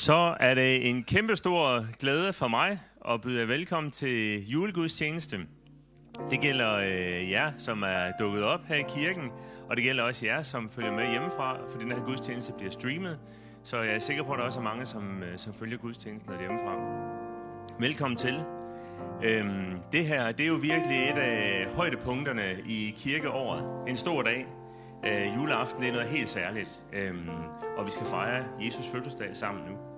Så er det en kæmpe stor glæde for mig at byde jer velkommen til julegudstjeneste. Det gælder øh, jer, som er dukket op her i kirken, og det gælder også jer, som følger med hjemmefra, for den her gudstjeneste bliver streamet. Så jeg er sikker på, at der også er mange, som, øh, som følger gudstjenesten hjemmefra. Velkommen til. Øhm, det her, det er jo virkelig et af højdepunkterne i kirkeåret. En stor dag. Øh, juleaften det er noget helt særligt, øhm, og vi skal fejre Jesus fødselsdag sammen nu.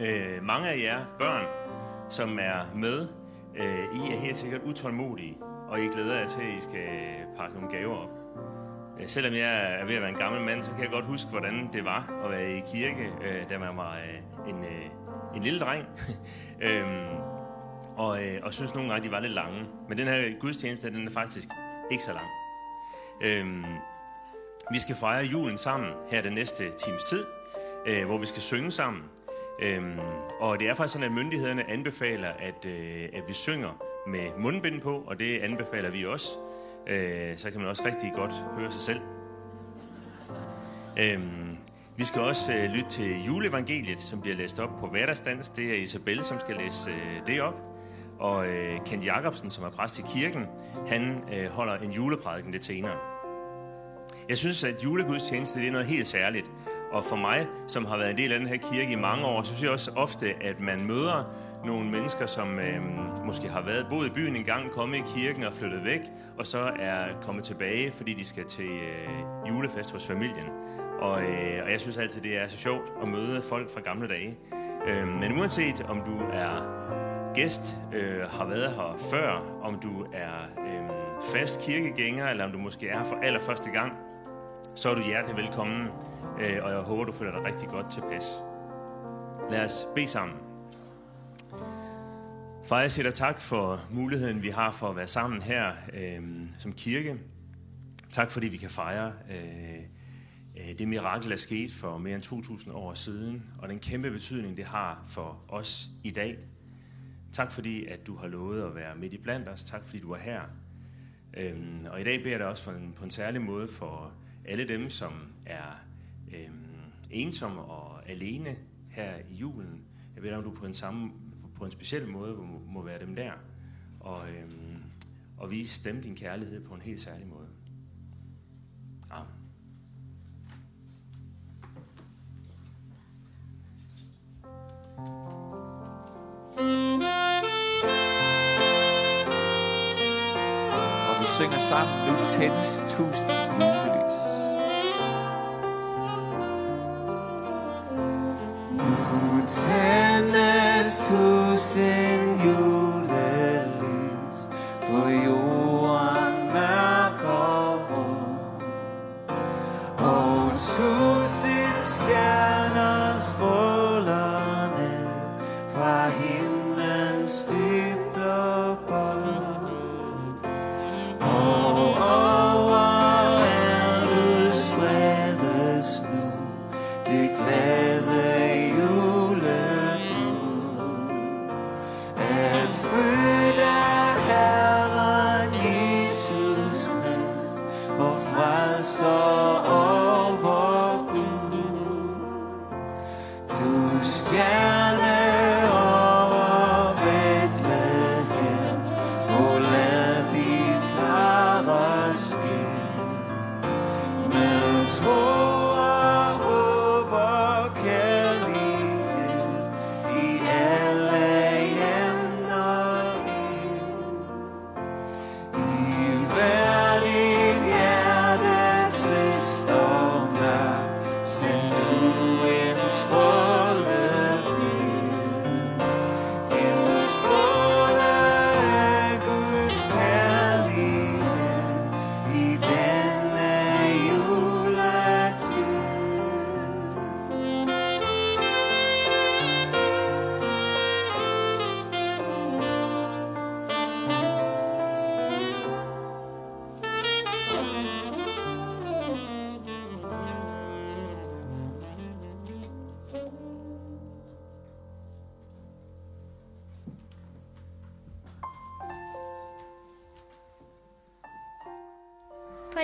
Øh, mange af jer børn, som er med, øh, I er helt sikkert utålmodige, og I glæder jer til, at I skal pakke nogle gaver op. Øh, selvom jeg er ved at være en gammel mand, så kan jeg godt huske, hvordan det var at være i kirke, øh, da man var øh, en, øh, en lille dreng. øhm, og, øh, og synes nogle gange, de var lidt lange. Men den her gudstjeneste, den er faktisk ikke så lang. Øhm, vi skal fejre julen sammen her den næste times tid, øh, hvor vi skal synge sammen. Øhm, og det er faktisk sådan, at myndighederne anbefaler, at, øh, at vi synger med mundbind på, og det anbefaler vi også. Øh, så kan man også rigtig godt høre sig selv. Øhm, vi skal også øh, lytte til juleevangeliet, som bliver læst op på hverdagsdans. Det er Isabelle, som skal læse øh, det op. Og øh, Kent Jacobsen, som er præst i kirken, han øh, holder en juleprædiken lidt senere. Jeg synes, at julegudstjeneste det er noget helt særligt. Og for mig, som har været en del af den her kirke i mange år, så synes jeg også ofte, at man møder nogle mennesker, som øh, måske har været boet i byen en gang, kommet i kirken og flyttet væk, og så er kommet tilbage, fordi de skal til øh, julefest hos familien. Og, øh, og jeg synes altid, det er så sjovt at møde folk fra gamle dage. Øh, men uanset om du er gæst, øh, har været her før, om du er øh, fast kirkegænger, eller om du måske er her for allerførste gang, så er du hjertelig velkommen, Øh, og jeg håber, du føler dig rigtig godt tilpas. Lad os bede sammen. Far, jeg siger dig tak for muligheden, vi har for at være sammen her øh, som kirke. Tak fordi vi kan fejre øh, øh det mirakel, der skete for mere end 2.000 år siden, og den kæmpe betydning, det har for os i dag. Tak fordi, at du har lovet at være midt i blandt os. Tak fordi, du er her. Øhm, og i dag beder jeg dig også for en, på en særlig måde for alle dem, som er øh, ensom og alene her i julen. Jeg ved, dig, om du på en, samme, på en speciel måde må, må være dem der. Og, øh, og vise dem din kærlighed på en helt særlig måde. Amen. Og vi synger sammen, nu tændes tusind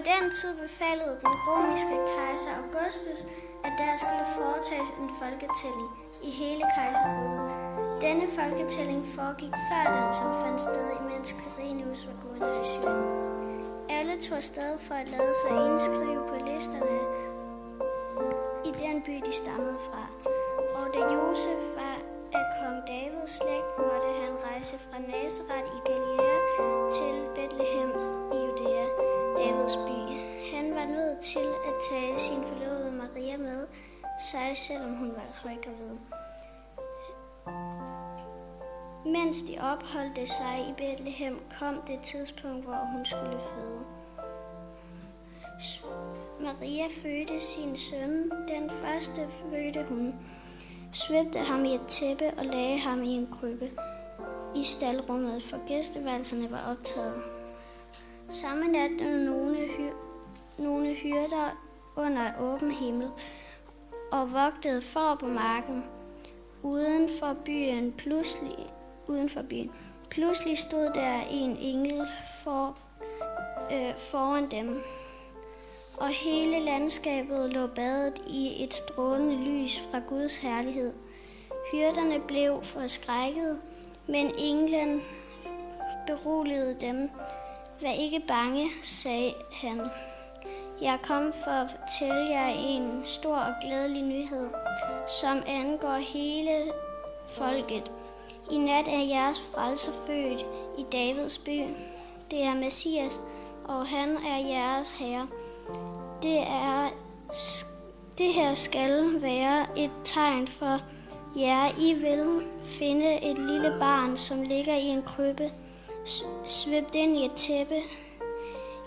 den tid befalede den romerske kejser Augustus, at der skulle foretages en folketælling i hele kejserriget. Denne folketælling foregik før den, som fandt sted, imens Quirinius var guvernør i Syrien. Alle tog afsted for at lade sig indskrive på listerne i den by, de stammede fra. Og da Josef var af kong Davids slægt, måtte han rejse fra Nazareth i Galilea til Bethlehem i Judæa, Davids by. Han var nødt til at tage sin forlovede Maria med sig, selvom hun var højgravid. Mens de opholdte sig i Bethlehem, kom det tidspunkt, hvor hun skulle føde. Maria fødte sin søn. Den første fødte hun. Svøbte ham i et tæppe og lagde ham i en krybbe i staldrummet, for gæsteværelserne var optaget. Samme nat nogle, hy- nogle hyrder under åben himmel og vogtede for på marken uden for byen. Pludselig, uden for byen. Pludselig stod der en engel for, øh, foran dem, og hele landskabet lå badet i et strålende lys fra Guds herlighed. Hyrderne blev forskrækket, men englen beroligede dem. Vær ikke bange, sagde han. Jeg er kommet for at fortælle jer en stor og glædelig nyhed, som angår hele folket. I nat er jeres frelser født i Davids by. Det er Messias, og han er jeres herre. Det, er, det her skal være et tegn for jer. I vil finde et lille barn, som ligger i en krybbe, svøbt ind i et tæppe.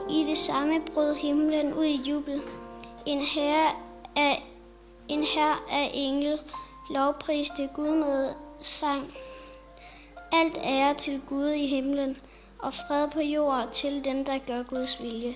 I det samme brød himlen ud i jubel. En herre af, en herre af engel lovpriste Gud med sang. Alt ære til Gud i himlen, og fred på jord til den, der gør Guds vilje.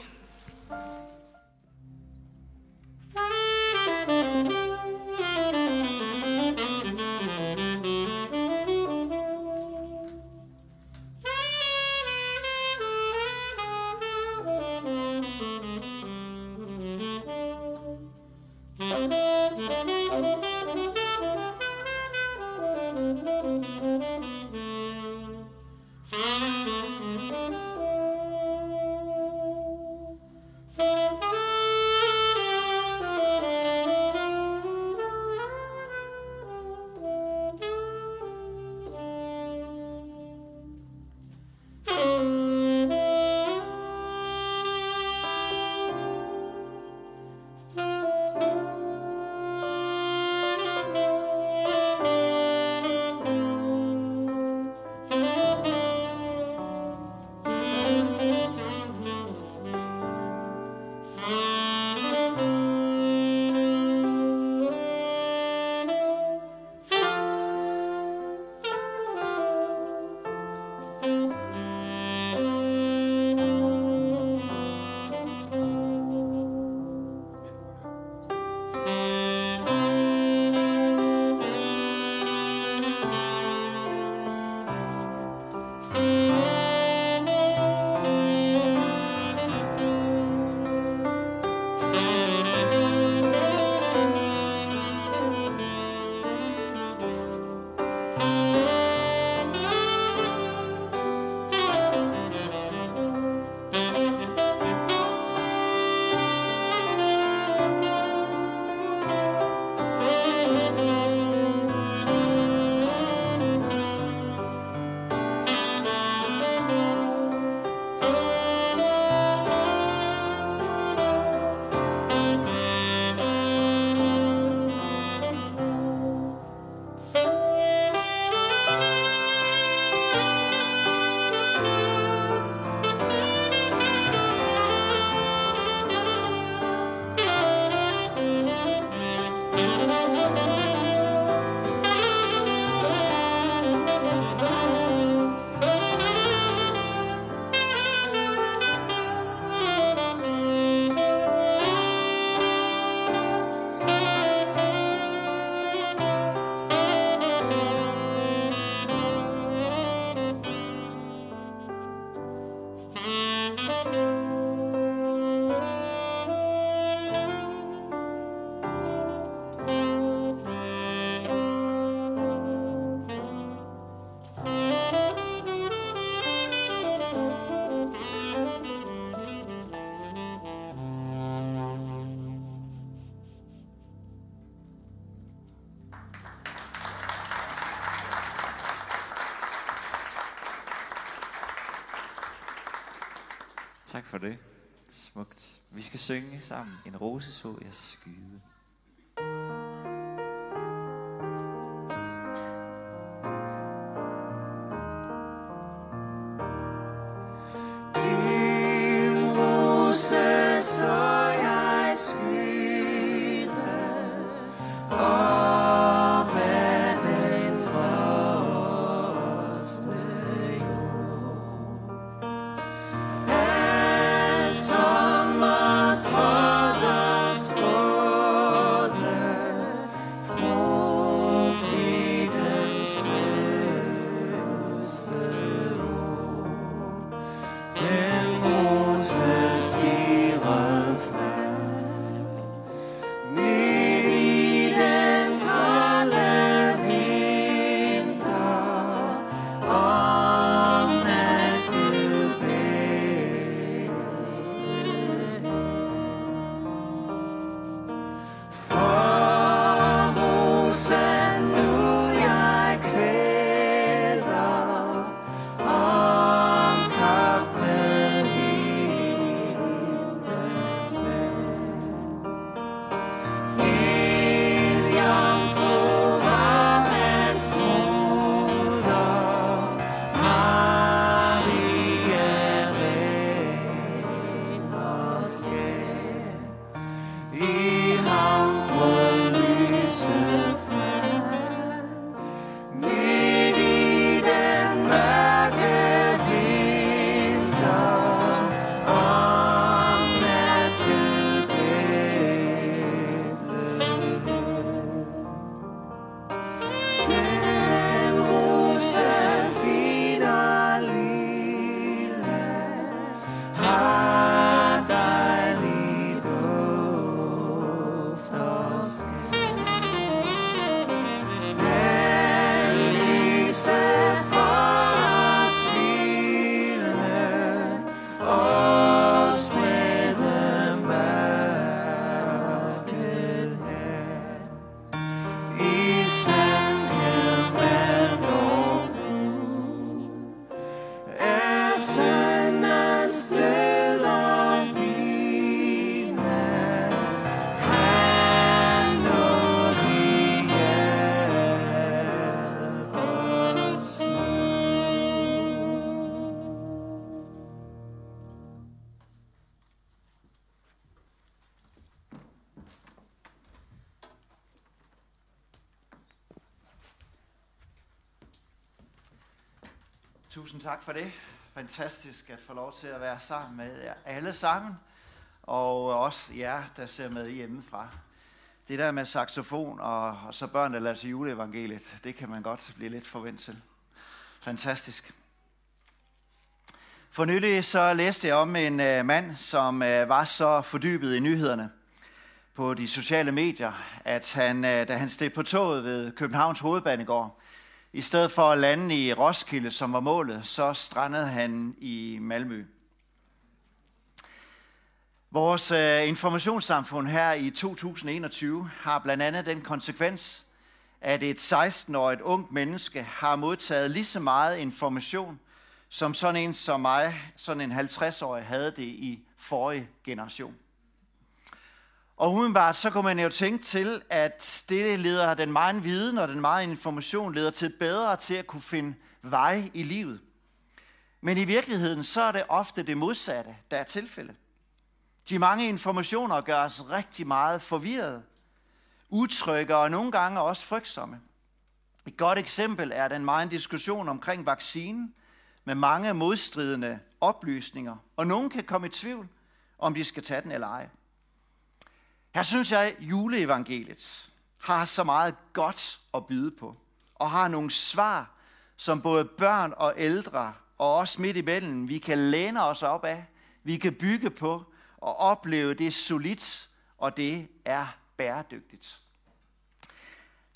Tak for det. Smukt. Vi skal synge sammen. En rose så jeg skyde. Tusind tak for det. Fantastisk at få lov til at være sammen med jer alle sammen, og også jer, der ser med hjemmefra. Det der med saxofon og, og så børn, der lader sig juleevangeliet, det kan man godt blive lidt forventet til. Fantastisk. For nylig så læste jeg om en uh, mand, som uh, var så fordybet i nyhederne på de sociale medier, at han, uh, da han steg på toget ved Københavns Hovedbanegård, i stedet for at lande i Roskilde, som var målet, så strandede han i Malmø. Vores øh, informationssamfund her i 2021 har blandt andet den konsekvens, at et 16-årigt ungt menneske har modtaget lige så meget information, som sådan en som mig, sådan en 50-årig, havde det i forrige generation. Og umiddelbart så kunne man jo tænke til, at det leder den meget viden og den meget information leder til bedre til at kunne finde vej i livet. Men i virkeligheden så er det ofte det modsatte, der er tilfældet. De mange informationer gør os rigtig meget forvirret, utrygge og nogle gange også frygtsomme. Et godt eksempel er den meget diskussion omkring vaccinen med mange modstridende oplysninger, og nogen kan komme i tvivl, om de skal tage den eller ej. Her synes jeg, at juleevangeliet har så meget godt at byde på, og har nogle svar, som både børn og ældre, og også midt imellem, vi kan læne os op af, vi kan bygge på, og opleve det solidt, og det er bæredygtigt.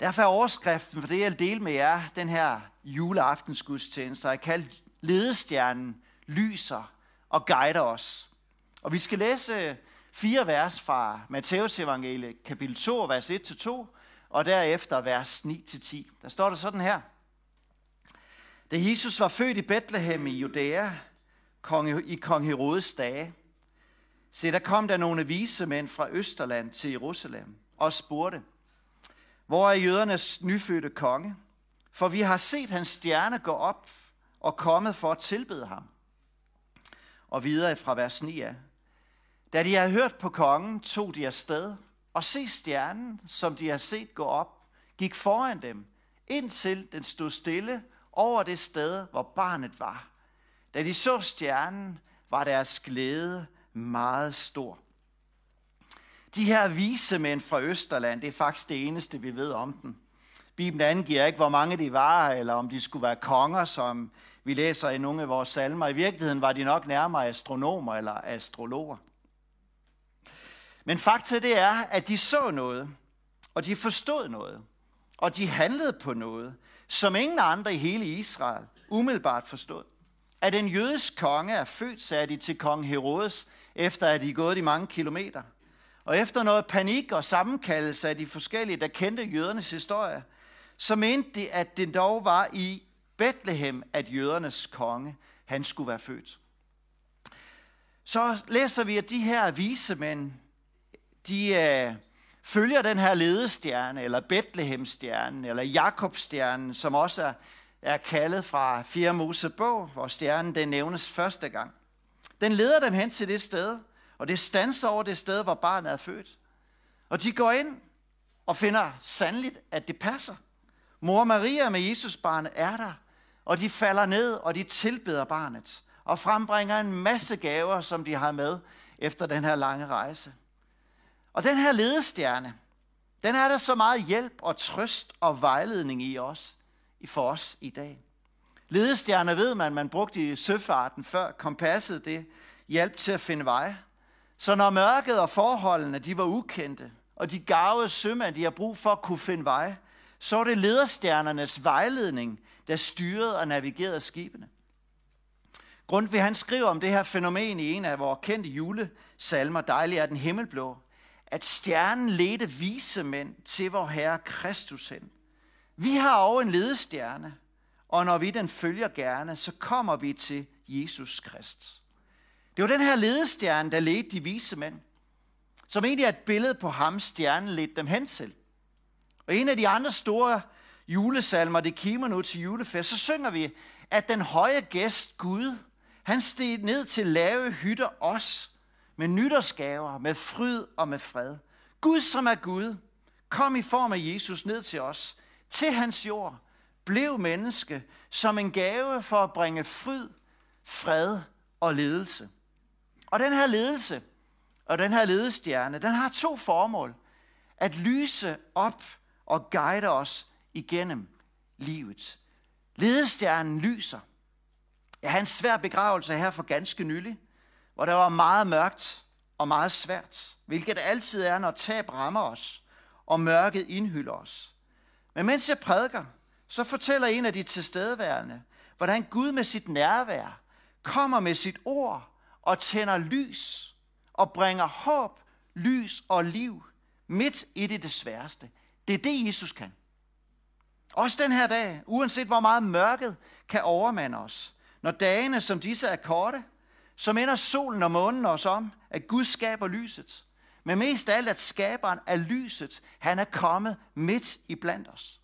Derfor er overskriften for det, jeg vil dele med jer, den her juleaftensgudstjeneste, er kaldt Ledestjernen lyser og guider os. Og vi skal læse fire vers fra Matteus evangeliet, kapitel 2, vers 1-2, og derefter vers 9-10. Der står der sådan her. Da Jesus var født i Bethlehem i Judæa, kong, i kong Herodes dage. Se, der kom der nogle vise mænd fra Østerland til Jerusalem og spurgte, hvor er jødernes nyfødte konge? For vi har set hans stjerne gå op og kommet for at tilbede ham. Og videre fra vers 9 af. Da de havde hørt på kongen, tog de afsted, og se stjernen, som de havde set gå op, gik foran dem, indtil den stod stille over det sted, hvor barnet var. Da de så stjernen, var deres glæde meget stor. De her vise mænd fra Østerland, det er faktisk det eneste, vi ved om dem. Bibelen angiver ikke, hvor mange de var, eller om de skulle være konger, som vi læser i nogle af vores salmer. I virkeligheden var de nok nærmere astronomer eller astrologer. Men fakta det er, at de så noget, og de forstod noget, og de handlede på noget, som ingen andre i hele Israel umiddelbart forstod. At en jødisk konge er født, sagde de til kong Herodes, efter at de er gået de mange kilometer. Og efter noget panik og sammenkaldelse af de forskellige, der kendte jødernes historie, så mente de, at det dog var i Bethlehem, at jødernes konge, han skulle være født. Så læser vi, at de her vise mænd, de øh, følger den her ledestjerne, eller Bethlehemstjernen, eller Jakobstjernen, som også er, er kaldet fra 4 Mosebog, hvor stjernen den nævnes første gang. Den leder dem hen til det sted, og det standser over det sted, hvor barnet er født. Og de går ind og finder sandligt, at det passer. Mor Maria med Jesus barnet er der, og de falder ned, og de tilbeder barnet, og frembringer en masse gaver, som de har med efter den her lange rejse. Og den her ledestjerne, den er der så meget hjælp og trøst og vejledning i os, for os i dag. Ledestjerner ved man, man brugte i søfarten før. Kompasset, det hjalp til at finde vej. Så når mørket og forholdene, de var ukendte, og de gavede sømænd, de har brug for at kunne finde vej, så var det lederstjernernes vejledning, der styrede og navigerede skibene. Grundtvig han skriver om det her fænomen i en af vores kendte julesalmer, Dejlig er den himmelblå, at stjernen ledte vise mænd til vor Herre Kristus hen. Vi har også en ledestjerne, og når vi den følger gerne, så kommer vi til Jesus Krist. Det var den her ledestjerne, der ledte de vise mænd, som egentlig er et billede på ham, stjernen ledte dem hen til. Og en af de andre store julesalmer, det kimer nu til julefest, så synger vi, at den høje gæst Gud, han steg ned til lave hytter os, med nytårsgaver, med fryd og med fred. Gud, som er Gud, kom i form af Jesus ned til os, til hans jord, blev menneske som en gave for at bringe fryd, fred og ledelse. Og den her ledelse og den her ledestjerne, den har to formål. At lyse op og guide os igennem livet. Ledestjernen lyser. Jeg havde en svær begravelse her for ganske nylig, og der var meget mørkt og meget svært, hvilket det altid er, når tab rammer os, og mørket indhylder os. Men mens jeg prædiker, så fortæller en af de tilstedeværende, hvordan Gud med sit nærvær kommer med sit ord og tænder lys og bringer håb, lys og liv midt i det, det sværeste. Det er det, Jesus kan. Også den her dag, uanset hvor meget mørket kan overmande os, når dagene som disse er korte, så minder solen og månen os om, at Gud skaber lyset. Men mest af alt, at skaberen af lyset, han er kommet midt i blandt os.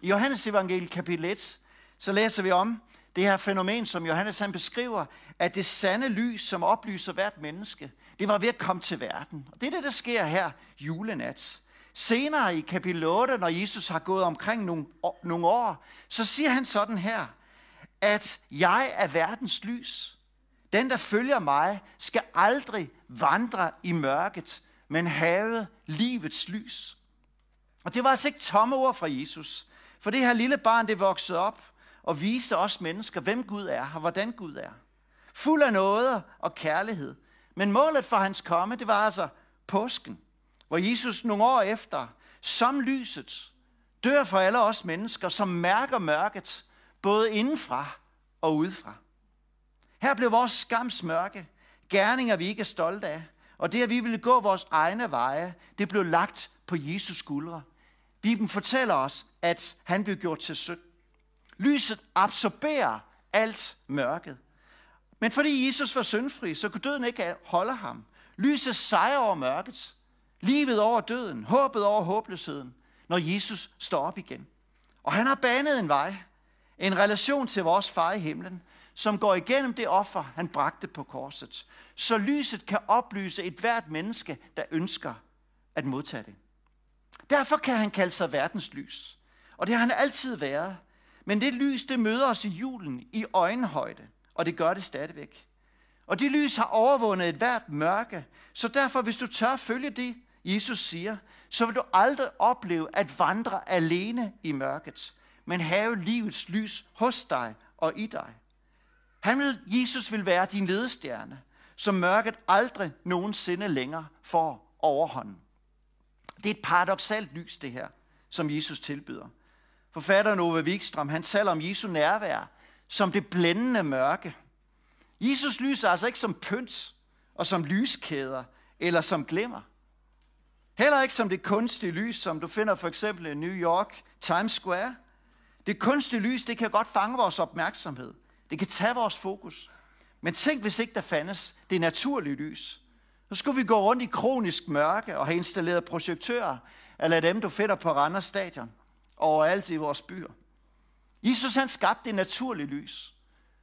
I Johannes evangeliet kapitel 1, så læser vi om det her fænomen, som Johannes han beskriver, at det sande lys, som oplyser hvert menneske, det var ved at komme til verden. Og det er det, der sker her julenat. Senere i kapitel 8, når Jesus har gået omkring nogle, nogle år, så siger han sådan her, at jeg er verdens lys. Den, der følger mig, skal aldrig vandre i mørket, men have livets lys. Og det var altså ikke tomme ord fra Jesus. For det her lille barn, det voksede op og viste os mennesker, hvem Gud er og hvordan Gud er. Fuld af noget og kærlighed. Men målet for hans komme, det var altså påsken, hvor Jesus nogle år efter, som lyset, dør for alle os mennesker, som mærker mørket, både indenfra og udefra. Her blev vores skam smørke, gerninger vi ikke er stolte af, og det at vi ville gå vores egne veje, det blev lagt på Jesus skuldre. Bibelen fortæller os, at han blev gjort til synd. Lyset absorberer alt mørket. Men fordi Jesus var syndfri, så kunne døden ikke holde ham. Lyset sejrer over mørket. Livet over døden. Håbet over håbløsheden. Når Jesus står op igen. Og han har banet en vej. En relation til vores far i himlen, som går igennem det offer, han bragte på korset. Så lyset kan oplyse et hvert menneske, der ønsker at modtage det. Derfor kan han kalde sig verdens lys. Og det har han altid været. Men det lys, det møder os i julen i øjenhøjde, og det gør det stadigvæk. Og det lys har overvundet et hvert mørke, så derfor, hvis du tør følge det, Jesus siger, så vil du aldrig opleve at vandre alene i mørket, men have livets lys hos dig og i dig. Han vil, Jesus vil være din ledestjerne, så mørket aldrig nogensinde længere får overhånden. Det er et paradoxalt lys, det her, som Jesus tilbyder. Forfatteren Ove Wikstrøm, han taler om Jesu nærvær som det blændende mørke. Jesus lyser altså ikke som pynt og som lyskæder eller som glimmer. Heller ikke som det kunstige lys, som du finder for eksempel i New York, Times Square. Det kunstige lys, det kan godt fange vores opmærksomhed. Det kan tage vores fokus. Men tænk, hvis ikke der fandtes det naturlige lys. Så skulle vi gå rundt i kronisk mørke og have installeret projektører, eller dem, du finder på Randers Stadion, overalt i vores byer. Jesus han skabte det naturlige lys.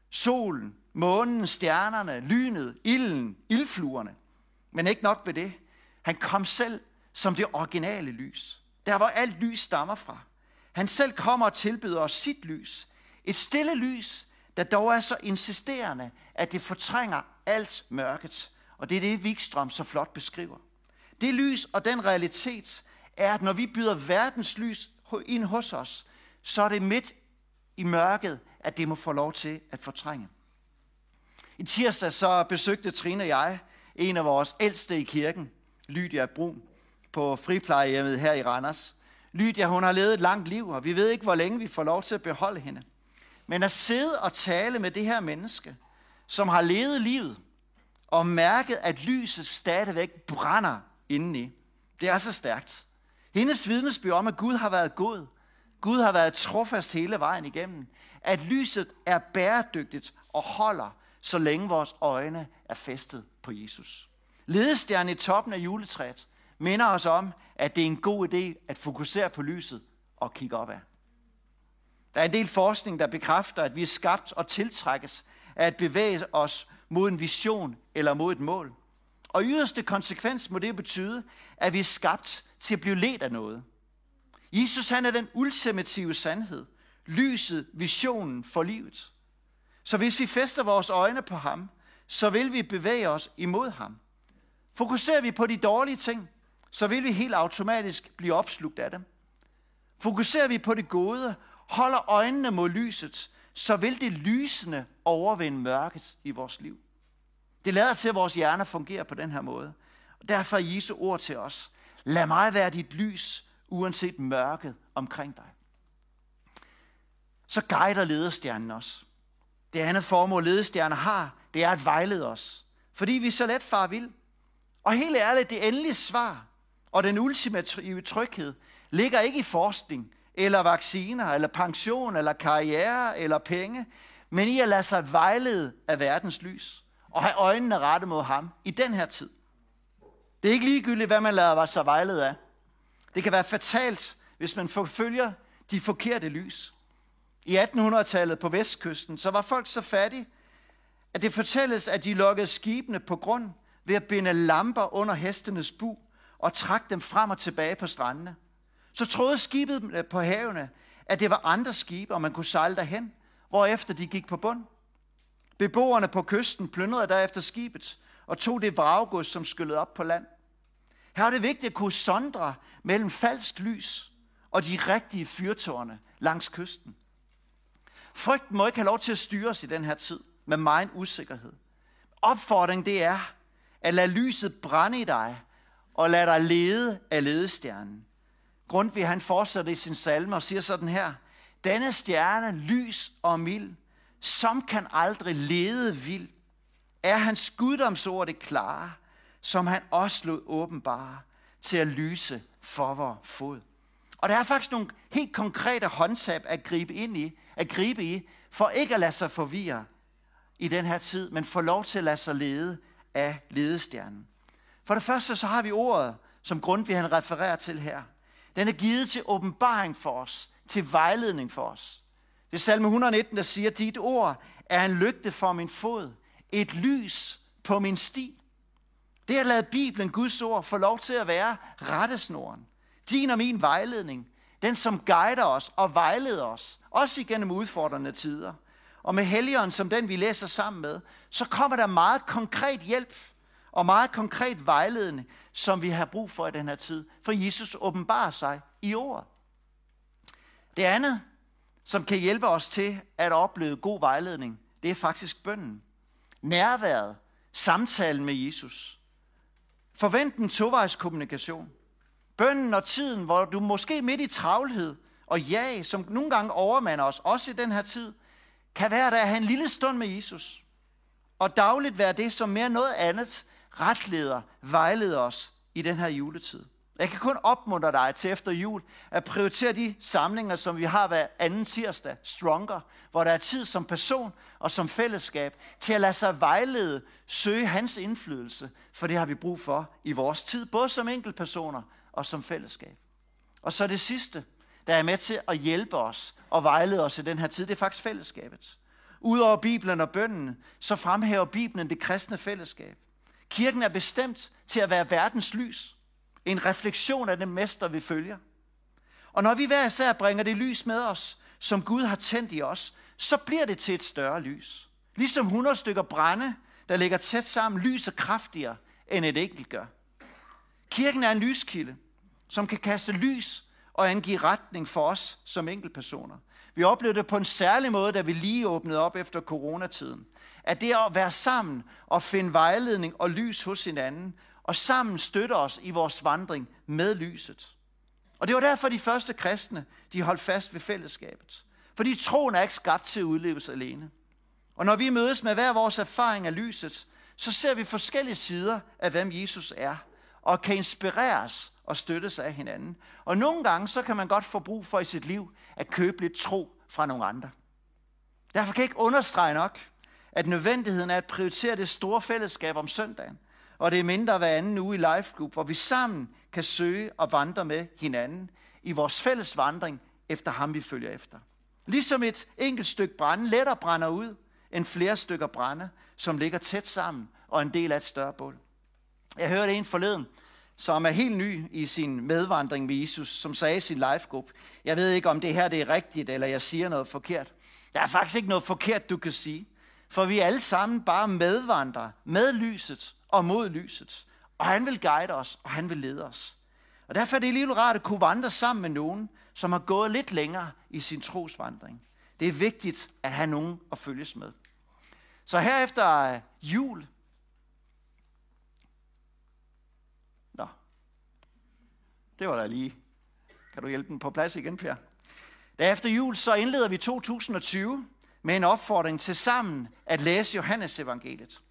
Solen, månen, stjernerne, lynet, ilden, ildfluerne. Men ikke nok med det. Han kom selv som det originale lys. Der hvor alt lys stammer fra. Han selv kommer og tilbyder os sit lys. Et stille lys, der dog er så insisterende, at det fortrænger alt mørket. Og det er det, Wikstrøm så flot beskriver. Det lys og den realitet er, at når vi byder verdens lys ind hos os, så er det midt i mørket, at det må få lov til at fortrænge. I tirsdag så besøgte Trine og jeg en af vores ældste i kirken, Lydia Brun, på friplejehjemmet her i Randers. Lydia, hun har levet et langt liv, og vi ved ikke, hvor længe vi får lov til at beholde hende. Men at sidde og tale med det her menneske, som har levet livet, og mærket, at lyset stadigvæk brænder indeni, det er så stærkt. Hendes vidnesbyrd om, at Gud har været god, Gud har været trofast hele vejen igennem, at lyset er bæredygtigt og holder, så længe vores øjne er festet på Jesus. Ledestjernen i toppen af juletræet minder os om, at det er en god idé at fokusere på lyset og kigge opad. Der er en del forskning, der bekræfter, at vi er skabt og tiltrækkes af at bevæge os mod en vision eller mod et mål. Og i yderste konsekvens må det betyde, at vi er skabt til at blive ledt af noget. Jesus han er den ultimative sandhed, lyset, visionen for livet. Så hvis vi fester vores øjne på ham, så vil vi bevæge os imod ham. Fokuserer vi på de dårlige ting, så vil vi helt automatisk blive opslugt af dem. Fokuserer vi på det gode, holder øjnene mod lyset, så vil det lysende overvinde mørket i vores liv. Det lader til, at vores hjerner fungerer på den her måde. Og derfor er Jesu ord til os. Lad mig være dit lys, uanset mørket omkring dig. Så guider ledestjernen os. Det andet formål, ledestjerner har, det er at vejlede os. Fordi vi så let far vil. Og helt ærligt, det endelige svar og den ultimative tryghed ligger ikke i forskning, eller vacciner, eller pension, eller karriere, eller penge, men i at lade sig vejlede af verdens lys, og have øjnene rette mod ham i den her tid. Det er ikke ligegyldigt, hvad man lader sig vejlede af. Det kan være fatalt, hvis man forfølger de forkerte lys. I 1800-tallet på vestkysten, så var folk så fattige, at det fortælles, at de lukkede skibene på grund ved at binde lamper under hestenes bu og trak dem frem og tilbage på strandene. Så troede skibet øh, på havene, at det var andre skibe, og man kunne sejle derhen, hvorefter de gik på bund. Beboerne på kysten plyndrede derefter skibet og tog det vraggods, som skyllede op på land. Her er det vigtigt at kunne sondre mellem falsk lys og de rigtige fyrtårne langs kysten. Frygten må ikke have lov til at styre os i den her tid med meget usikkerhed. Opfordringen det er at lade lyset brænde i dig og lade dig lede af ledestjernen. Grundtvig han fortsætter i sin salme og siger sådan her. Denne stjerne, lys og mild, som kan aldrig lede vild, er hans guddomsord det klare, som han også lod åbenbare til at lyse for vor fod. Og der er faktisk nogle helt konkrete håndtab at gribe ind i, at gribe i, for ikke at lade sig forvirre i den her tid, men få lov til at lade sig lede af ledestjernen. For det første så har vi ordet, som Grundtvig han refererer til her. Den er givet til åbenbaring for os, til vejledning for os. Det er salme 119, der siger, dit ord er en lygte for min fod, et lys på min sti. Det at lade Bibelen, Guds ord, få lov til at være rettesnoren. Din og min vejledning. Den, som guider os og vejleder os, også igennem udfordrende tider. Og med Helligånden, som den vi læser sammen med, så kommer der meget konkret hjælp og meget konkret vejledende, som vi har brug for i den her tid. For Jesus åbenbarer sig i ordet. Det andet, som kan hjælpe os til at opleve god vejledning, det er faktisk bønden. Nærværet, samtalen med Jesus. Forvent en tovejskommunikation. Bønden og tiden, hvor du måske midt i travlhed og jag, som nogle gange overmander os, også i den her tid, kan være der at have en lille stund med Jesus. Og dagligt være det, som mere noget andet retleder, vejleder os i den her juletid. Jeg kan kun opmuntre dig til efter jul at prioritere de samlinger, som vi har hver anden tirsdag, Stronger, hvor der er tid som person og som fællesskab til at lade sig vejlede, søge hans indflydelse, for det har vi brug for i vores tid, både som enkeltpersoner og som fællesskab. Og så det sidste, der er med til at hjælpe os og vejlede os i den her tid, det er faktisk fællesskabet. Udover Bibelen og bønden, så fremhæver Bibelen det kristne fællesskab. Kirken er bestemt til at være verdens lys. En refleksion af den mester, vi følger. Og når vi hver især bringer det lys med os, som Gud har tændt i os, så bliver det til et større lys. Ligesom 100 stykker brænde, der ligger tæt sammen, lyser kraftigere, end et enkelt gør. Kirken er en lyskilde, som kan kaste lys og angive retning for os som enkeltpersoner. Vi oplevede det på en særlig måde, da vi lige åbnede op efter coronatiden. At det at være sammen og finde vejledning og lys hos hinanden, og sammen støtte os i vores vandring med lyset. Og det var derfor de første kristne, de holdt fast ved fællesskabet. Fordi troen er ikke skabt til at udleves alene. Og når vi mødes med hver vores erfaring af lyset, så ser vi forskellige sider af, hvem Jesus er, og kan inspireres og støttes af hinanden. Og nogle gange, så kan man godt få brug for i sit liv at købe lidt tro fra nogle andre. Derfor kan jeg ikke understrege nok, at nødvendigheden er at prioritere det store fællesskab om søndagen, og det er mindre hver anden uge i Life group, hvor vi sammen kan søge og vandre med hinanden i vores fælles vandring efter ham, vi følger efter. Ligesom et enkelt stykke brænde lettere brænder ud, end flere stykker brænde, som ligger tæt sammen og en del af et større bål. Jeg hørte en forleden, som er helt ny i sin medvandring med Jesus, som sagde i sin life group, jeg ved ikke, om det her det er rigtigt, eller jeg siger noget forkert. Der er faktisk ikke noget forkert, du kan sige. For vi er alle sammen bare medvandrere med lyset og mod lyset. Og han vil guide os, og han vil lede os. Og derfor er det lige rart at kunne vandre sammen med nogen, som har gået lidt længere i sin trosvandring. Det er vigtigt at have nogen at følges med. Så her efter jul, det var der lige. Kan du hjælpe den på plads igen, Per? Derefter efter jul, så indleder vi 2020 med en opfordring til sammen at læse Johannes evangeliet.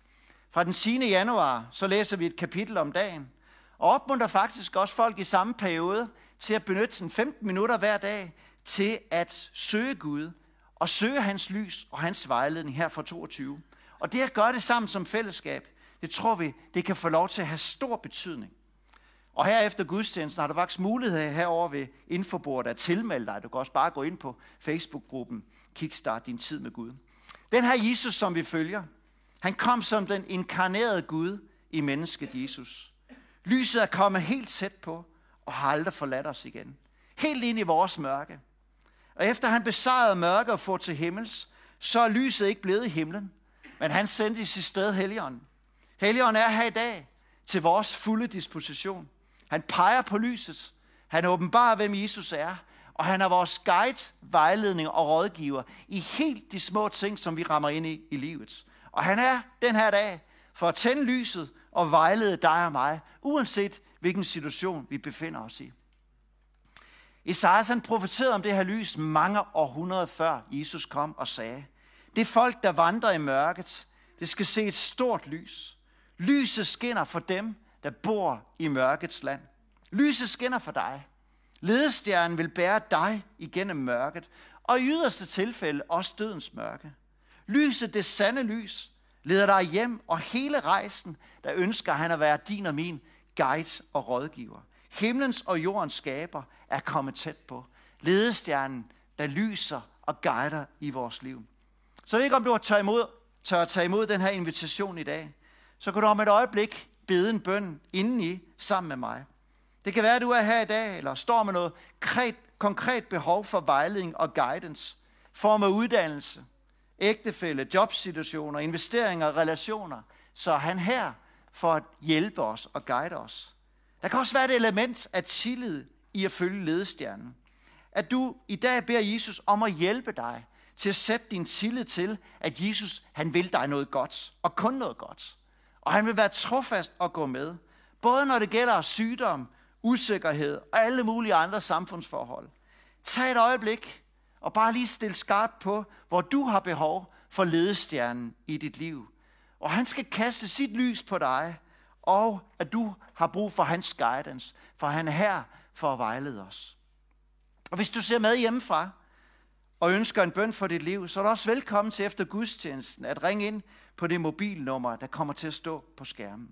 Fra den 10. januar, så læser vi et kapitel om dagen, og opmuntrer faktisk også folk i samme periode til at benytte 15 minutter hver dag til at søge Gud og søge hans lys og hans vejledning her fra 22. Og det at gøre det sammen som fællesskab, det tror vi, det kan få lov til at have stor betydning. Og her efter gudstjenesten har du faktisk mulighed herover ved infobordet at tilmelde dig. Du kan også bare gå ind på Facebook-gruppen Kickstart din tid med Gud. Den her Jesus, som vi følger, han kom som den inkarnerede Gud i mennesket Jesus. Lyset er kommet helt tæt på og har aldrig forladt os igen. Helt ind i vores mørke. Og efter han besejrede mørke og får til himmels, så er lyset ikke blevet i himlen, men han sendte i sit sted Helligånden. Helligånden er her i dag til vores fulde disposition. Han peger på lyset. Han åbenbarer, hvem Jesus er. Og han er vores guide, vejledning og rådgiver i helt de små ting, som vi rammer ind i i livet. Og han er den her dag for at tænde lyset og vejlede dig og mig, uanset hvilken situation vi befinder os i. Esajas han profeterede om det her lys mange århundreder før Jesus kom og sagde, det folk, der vandrer i mørket, det skal se et stort lys. Lyset skinner for dem, der bor i mørkets land. Lyset skinner for dig. Ledestjernen vil bære dig igennem mørket, og i yderste tilfælde også dødens mørke. Lyset, det sande lys, leder dig hjem, og hele rejsen, der ønsker han at være din og min guide og rådgiver. Himlens og jordens skaber er kommet tæt på. Ledestjernen, der lyser og guider i vores liv. Så jeg ved ikke, om du har tør, imod, tør at tage imod den her invitation i dag. Så kan du om et øjeblik bede en bøn indeni sammen med mig. Det kan være, at du er her i dag, eller står med noget konkret, konkret behov for vejledning og guidance, form af uddannelse, ægtefælde, jobsituationer, investeringer og relationer. Så er han her for at hjælpe os og guide os. Der kan også være et element af tillid i at følge ledestjernen. At du i dag beder Jesus om at hjælpe dig til at sætte din tillid til, at Jesus han vil dig noget godt, og kun noget godt. Og han vil være trofast og gå med, både når det gælder sygdom, usikkerhed og alle mulige andre samfundsforhold. Tag et øjeblik og bare lige stil skarpt på, hvor du har behov for ledestjernen i dit liv. Og han skal kaste sit lys på dig, og at du har brug for hans guidance, for han er her for at vejlede os. Og hvis du ser med hjemmefra, og ønsker en bøn for dit liv, så er du også velkommen til efter gudstjenesten at ringe ind på det mobilnummer, der kommer til at stå på skærmen.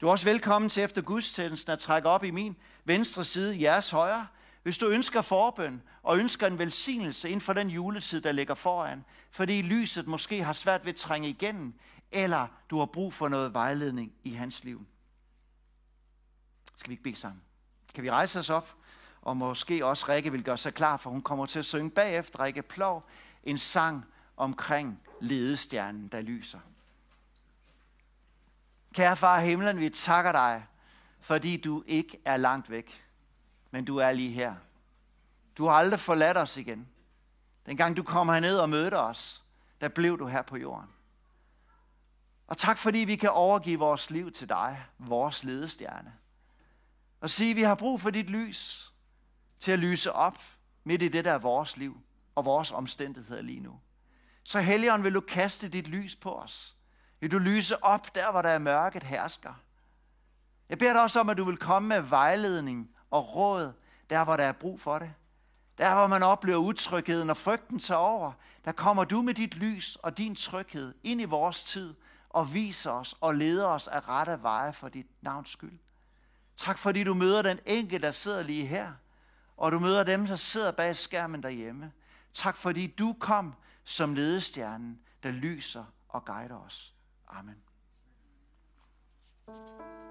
Du er også velkommen til efter gudstjenesten at trække op i min venstre side, jeres højre, hvis du ønsker forbøn og ønsker en velsignelse inden for den juletid, der ligger foran, fordi lyset måske har svært ved at trænge igennem, eller du har brug for noget vejledning i hans liv. Skal vi ikke bede sammen? Kan vi rejse os op? Og måske også Rikke vil gøre sig klar, for hun kommer til at synge bagefter Rikke Plov en sang omkring ledestjernen, der lyser. Kære far i himlen, vi takker dig, fordi du ikke er langt væk, men du er lige her. Du har aldrig forladt os igen. Dengang du kom herned og mødte os, der blev du her på jorden. Og tak fordi vi kan overgive vores liv til dig, vores ledestjerne. Og sige, vi har brug for dit lys til at lyse op midt i det, der er vores liv og vores omstændigheder lige nu. Så Helligånd vil du kaste dit lys på os. Vil du lyse op der, hvor der er mørket hersker. Jeg beder dig også om, at du vil komme med vejledning og råd, der hvor der er brug for det. Der hvor man oplever utrygheden og frygten tager over, der kommer du med dit lys og din tryghed ind i vores tid og viser os og leder os af rette veje for dit navns skyld. Tak fordi du møder den enkelte, der sidder lige her, og du møder dem, der sidder bag skærmen derhjemme. Tak fordi du kom som ledestjernen, der lyser og guider os. Amen. Hvem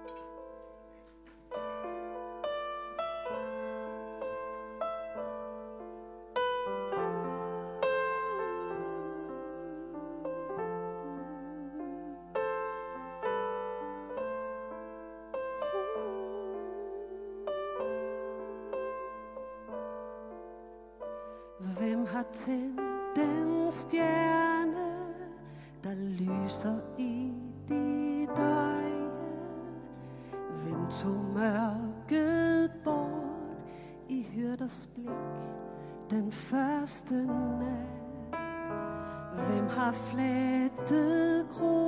har tændt den stjerne, der lyser i dit øje? Hvem tog mørket bort i hyrders blik den første nat? Hvem har flettet kronen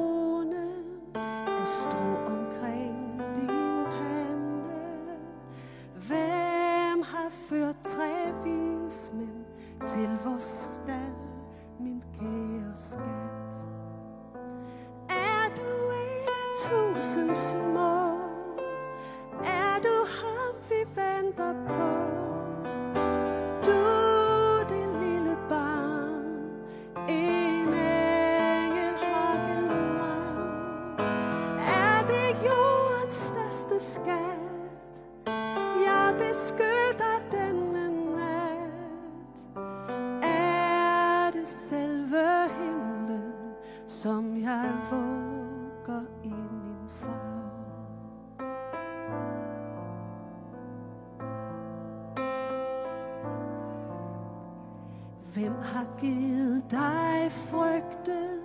Hvem har givet dig frygten,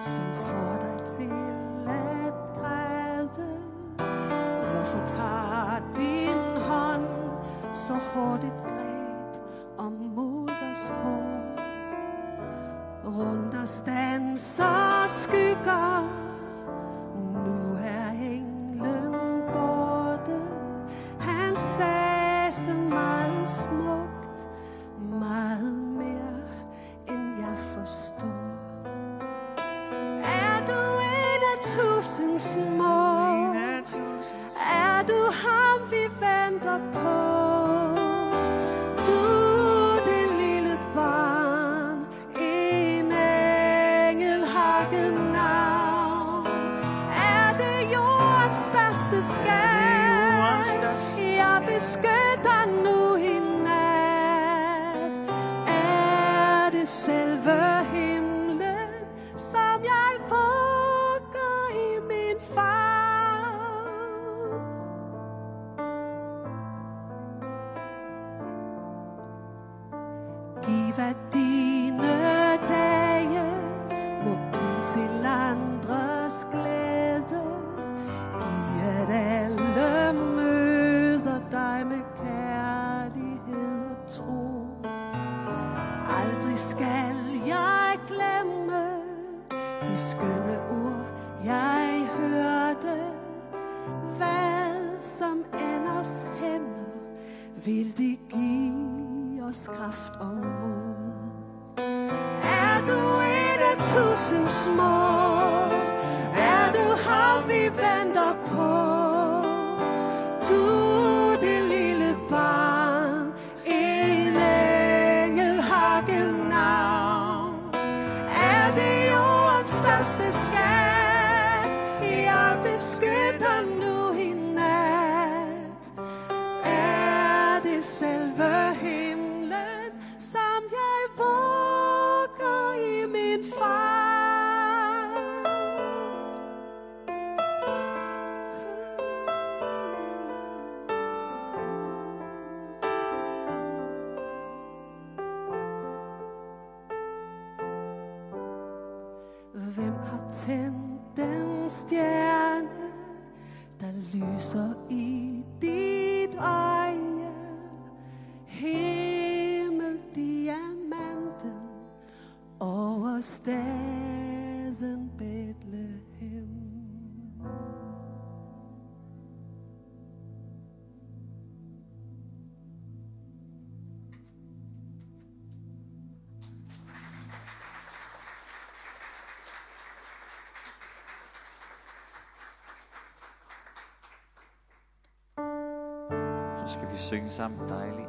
som får dig til at græde? Hvorfor tager din hånd så hurtigt arriva a. small. Hvem har tændt den stjerne, der lyser i Samtali